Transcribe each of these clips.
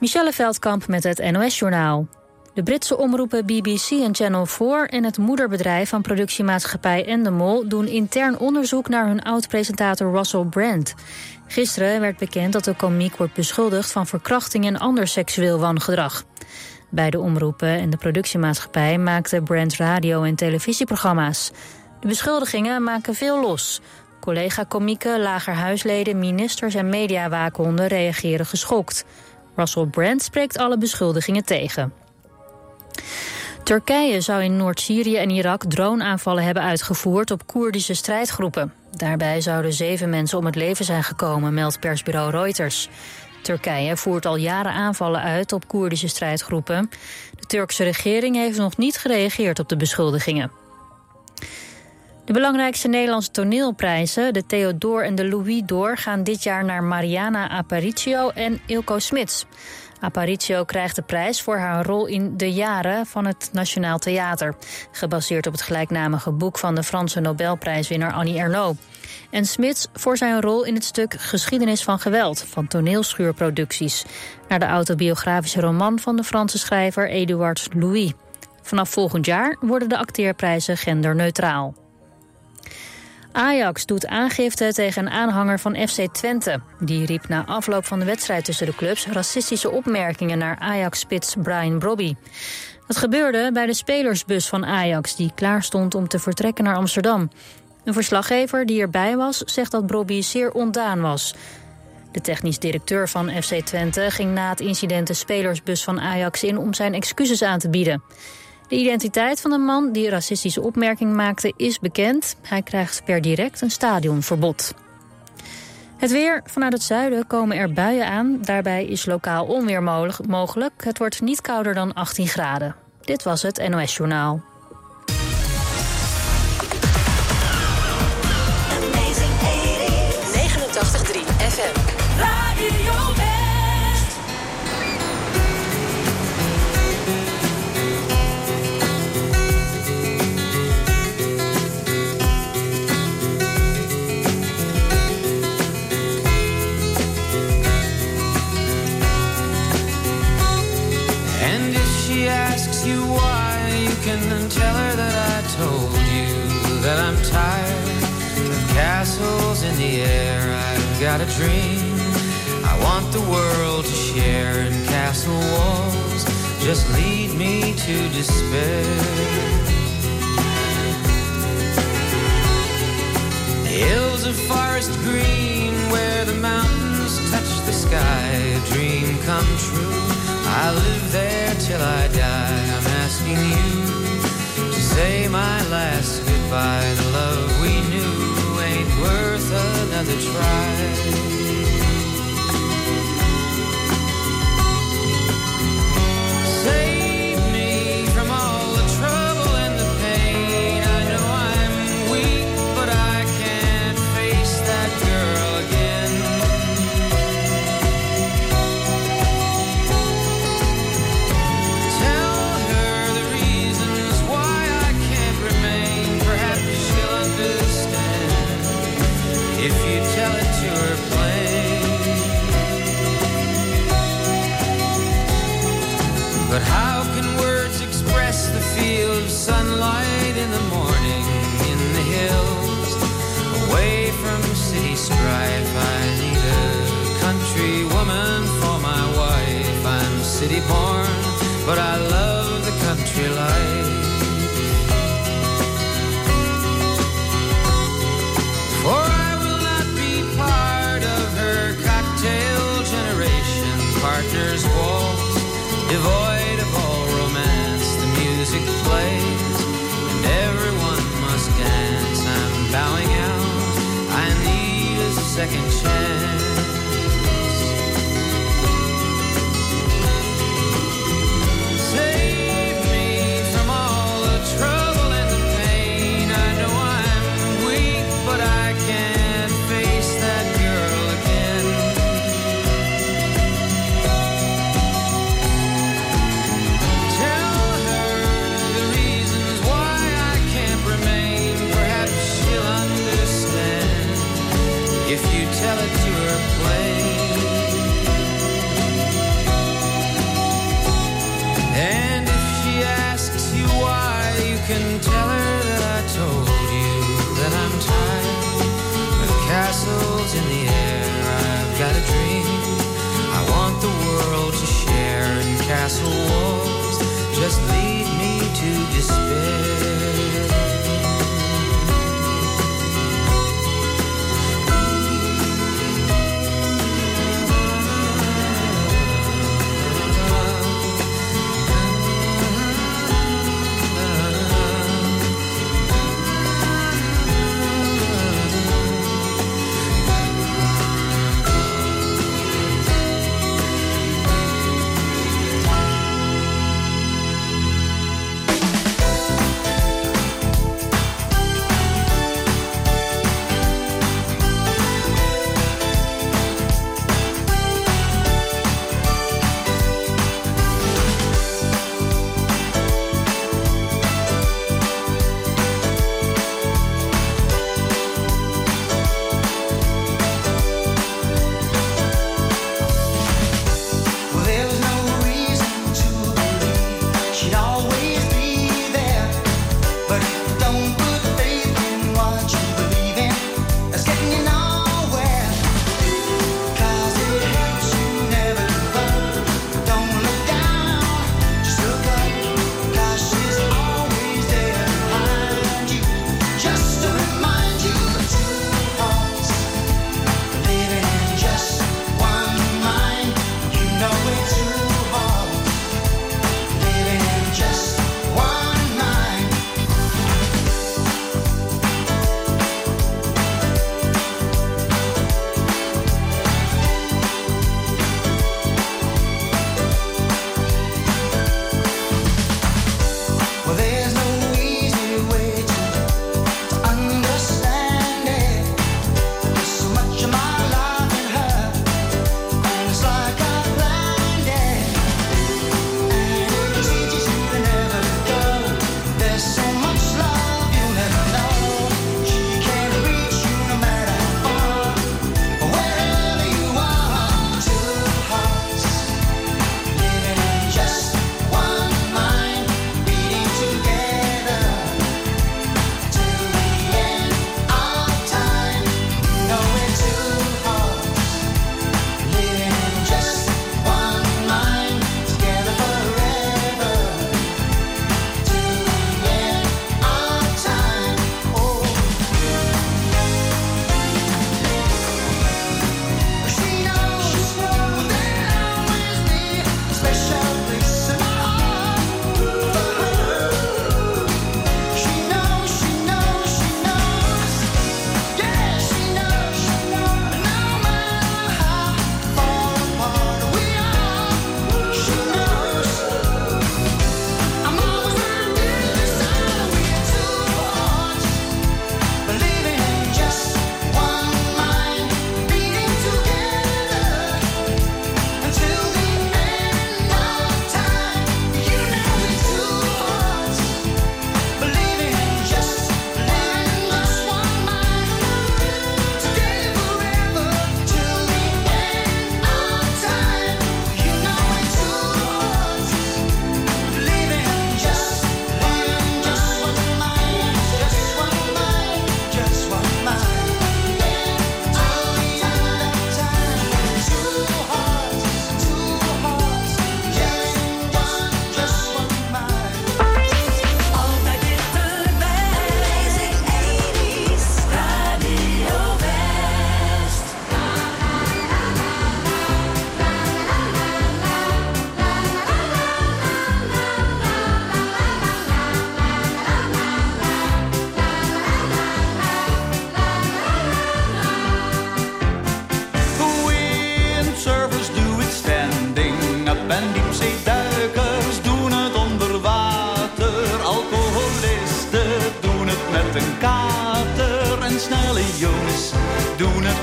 Michelle Veldkamp met het NOS-journaal. De Britse omroepen BBC en Channel 4 en het moederbedrijf van productiemaatschappij Endemol doen intern onderzoek naar hun oud-presentator Russell Brand. Gisteren werd bekend dat de komiek wordt beschuldigd van verkrachting en ander seksueel wangedrag. Beide omroepen en de productiemaatschappij maakten Brand radio- en televisieprogramma's. De beschuldigingen maken veel los. Collega-komieken, lagerhuisleden, ministers en mediawaakhonden reageren geschokt. Russell Brand spreekt alle beschuldigingen tegen. Turkije zou in Noord-Syrië en Irak droneaanvallen hebben uitgevoerd op Koerdische strijdgroepen. Daarbij zouden zeven mensen om het leven zijn gekomen, meldt persbureau Reuters. Turkije voert al jaren aanvallen uit op Koerdische strijdgroepen. De Turkse regering heeft nog niet gereageerd op de beschuldigingen. De belangrijkste Nederlandse toneelprijzen, de Theodor en de Louis d'Or... gaan dit jaar naar Mariana Aparicio en Ilko Smits. Aparicio krijgt de prijs voor haar rol in De Jaren van het Nationaal Theater. Gebaseerd op het gelijknamige boek van de Franse Nobelprijswinnaar Annie Ernaux. En Smits voor zijn rol in het stuk Geschiedenis van Geweld van toneelschuurproducties. Naar de autobiografische roman van de Franse schrijver Eduard Louis. Vanaf volgend jaar worden de acteerprijzen genderneutraal. Ajax doet aangifte tegen een aanhanger van FC Twente. Die riep na afloop van de wedstrijd tussen de clubs racistische opmerkingen naar Ajax-spits Brian Brobby. Dat gebeurde bij de spelersbus van Ajax, die klaar stond om te vertrekken naar Amsterdam. Een verslaggever die erbij was, zegt dat Brobby zeer ontdaan was. De technisch directeur van FC Twente ging na het incident de spelersbus van Ajax in om zijn excuses aan te bieden. De identiteit van de man die racistische opmerking maakte is bekend. Hij krijgt per direct een stadionverbod. Het weer. Vanuit het zuiden komen er buien aan. Daarbij is lokaal onweer mogelijk. Het wordt niet kouder dan 18 graden. Dit was het NOS Journaal. The air, I've got a dream. I want the world to share, and castle walls just lead me to despair. Hills of forest green, where the mountains touch the sky, a dream come true. I live there till I die. I'm asking you to say my last goodbye. The love we knew worth another try. But how can words express the feel of sunlight in the morning in the hills? Away from city strife, I need a country woman for my wife. I'm city born, but I love the country life. Second chance.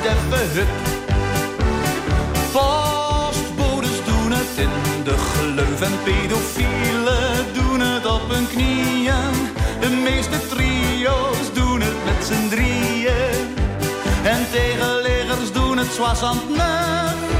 deffe. Postbodes doen het in de gleuf en pedofielen doen het op hun knieën. De meeste trio's doen het met z'n drieën. En tegenleggers doen het soixante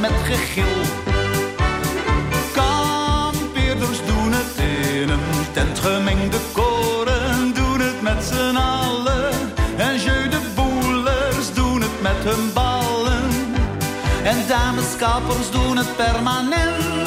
met gegil. Kampeerders doen het in een tent gemengde koren. Doen het met z'n allen. En jeu de boelers doen het met hun ballen. En dameskappers doen het permanent.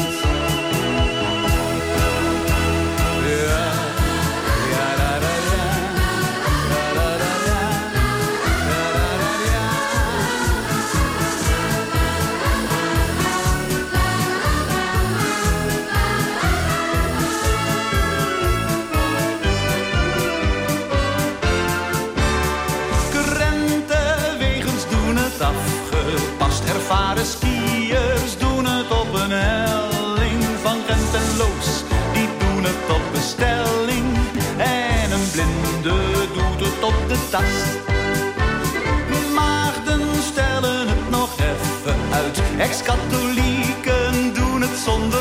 Ervaren skiers doen het op een helling van Gent en Loos. Die doen het op bestelling en een blinde doet het op de tast. Maagden stellen het nog even uit, ex-katholieken doen het zonder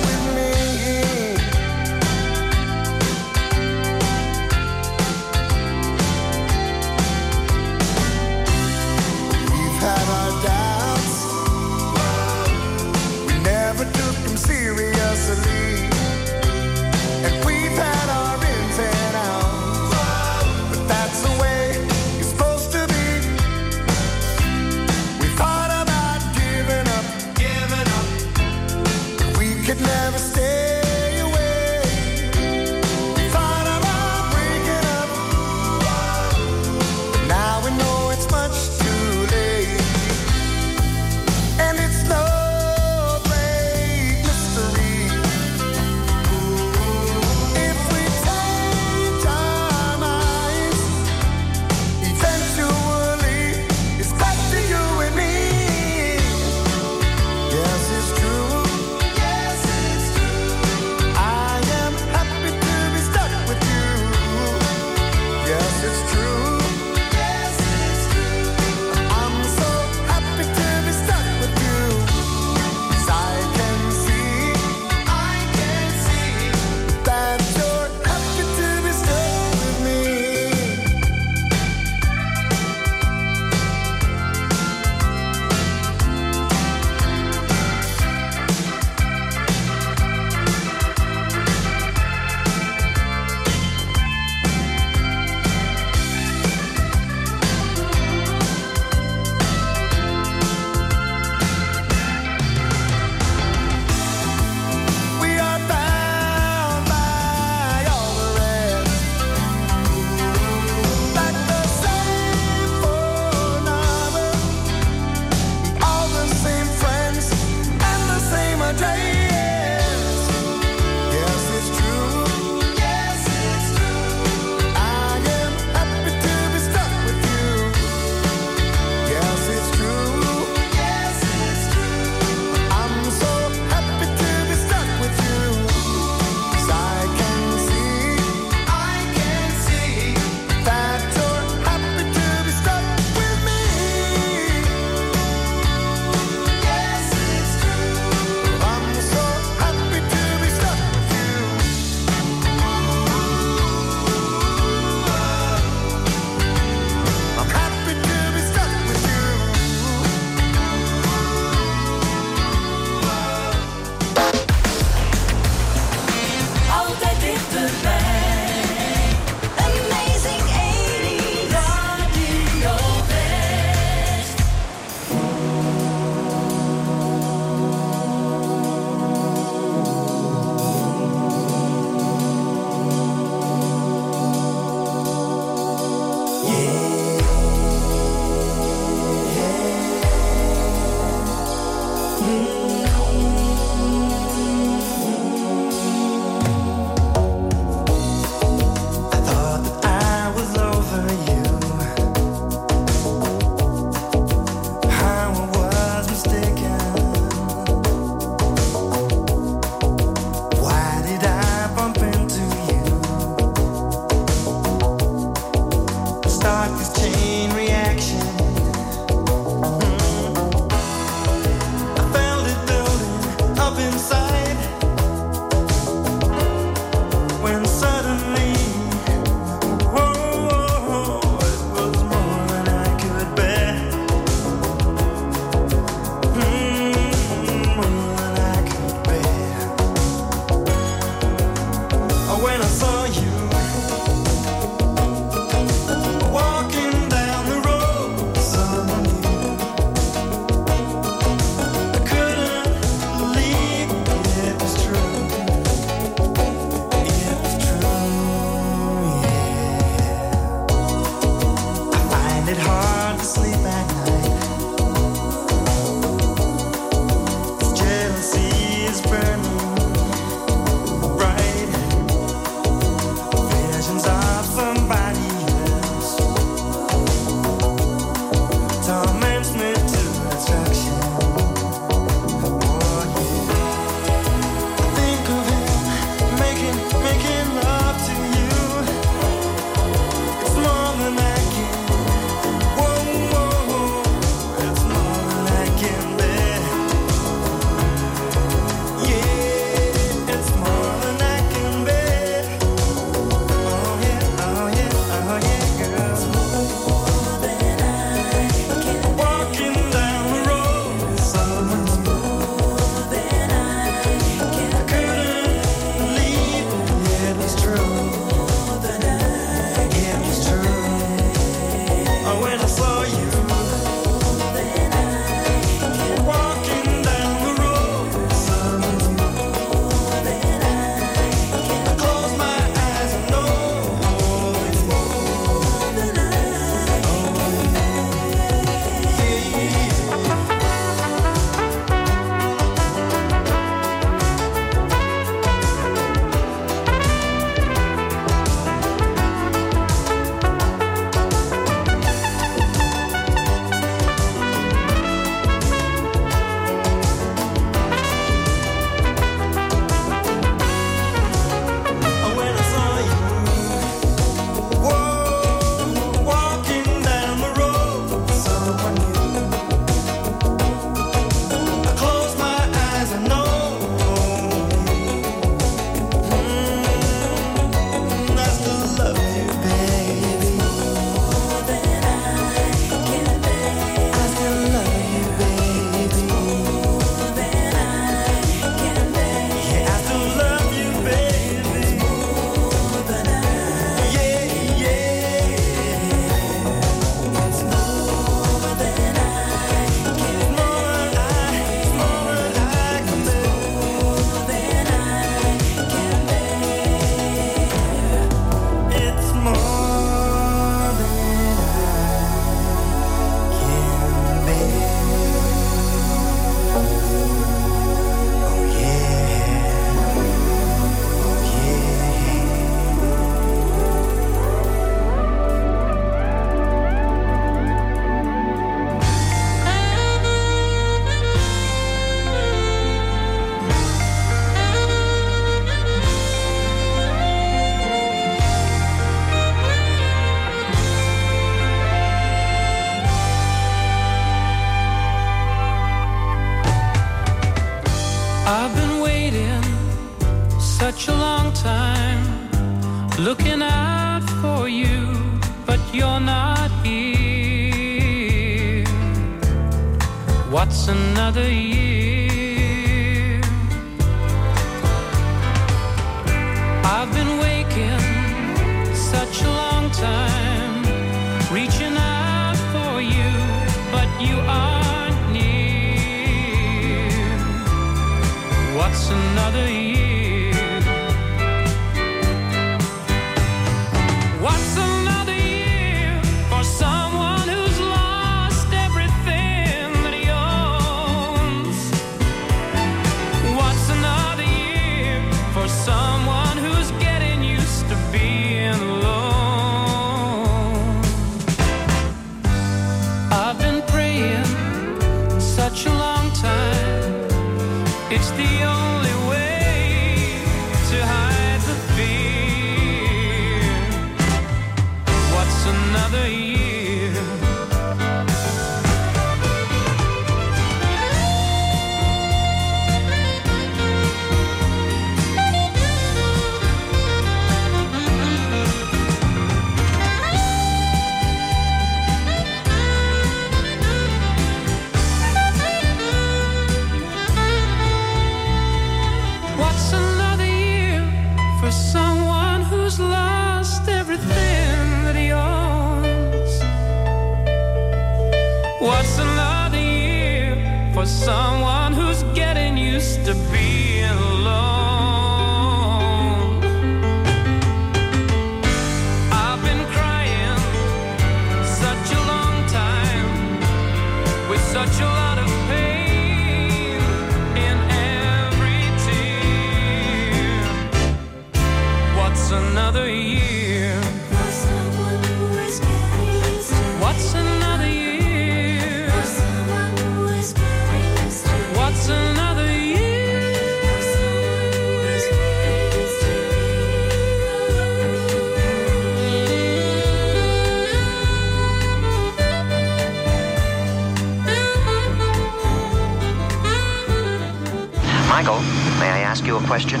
Question?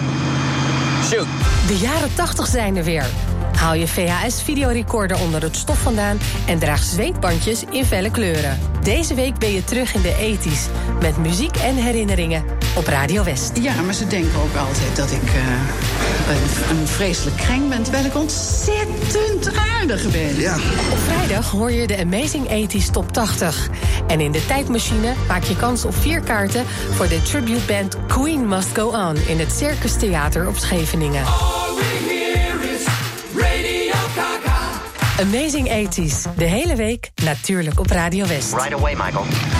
Shoot. De jaren 80 zijn er weer. Haal je VHS-videorecorder onder het stof vandaan en draag zweetbandjes in felle kleuren. Deze week ben je terug in de 80s met muziek en herinneringen op Radio West. Ja, maar ze denken ook altijd dat ik eh, een, een vreselijk kreng ben, terwijl ik ontzettend aardig ben. Ja. Op vrijdag hoor je de Amazing 80s Top 80. En in de tijdmachine maak je kans op vier kaarten voor de tributeband Queen Must Go On in het Circus Theater op Scheveningen. Amazing 80s, de hele week natuurlijk op Radio West. Right away, Michael.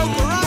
broke around.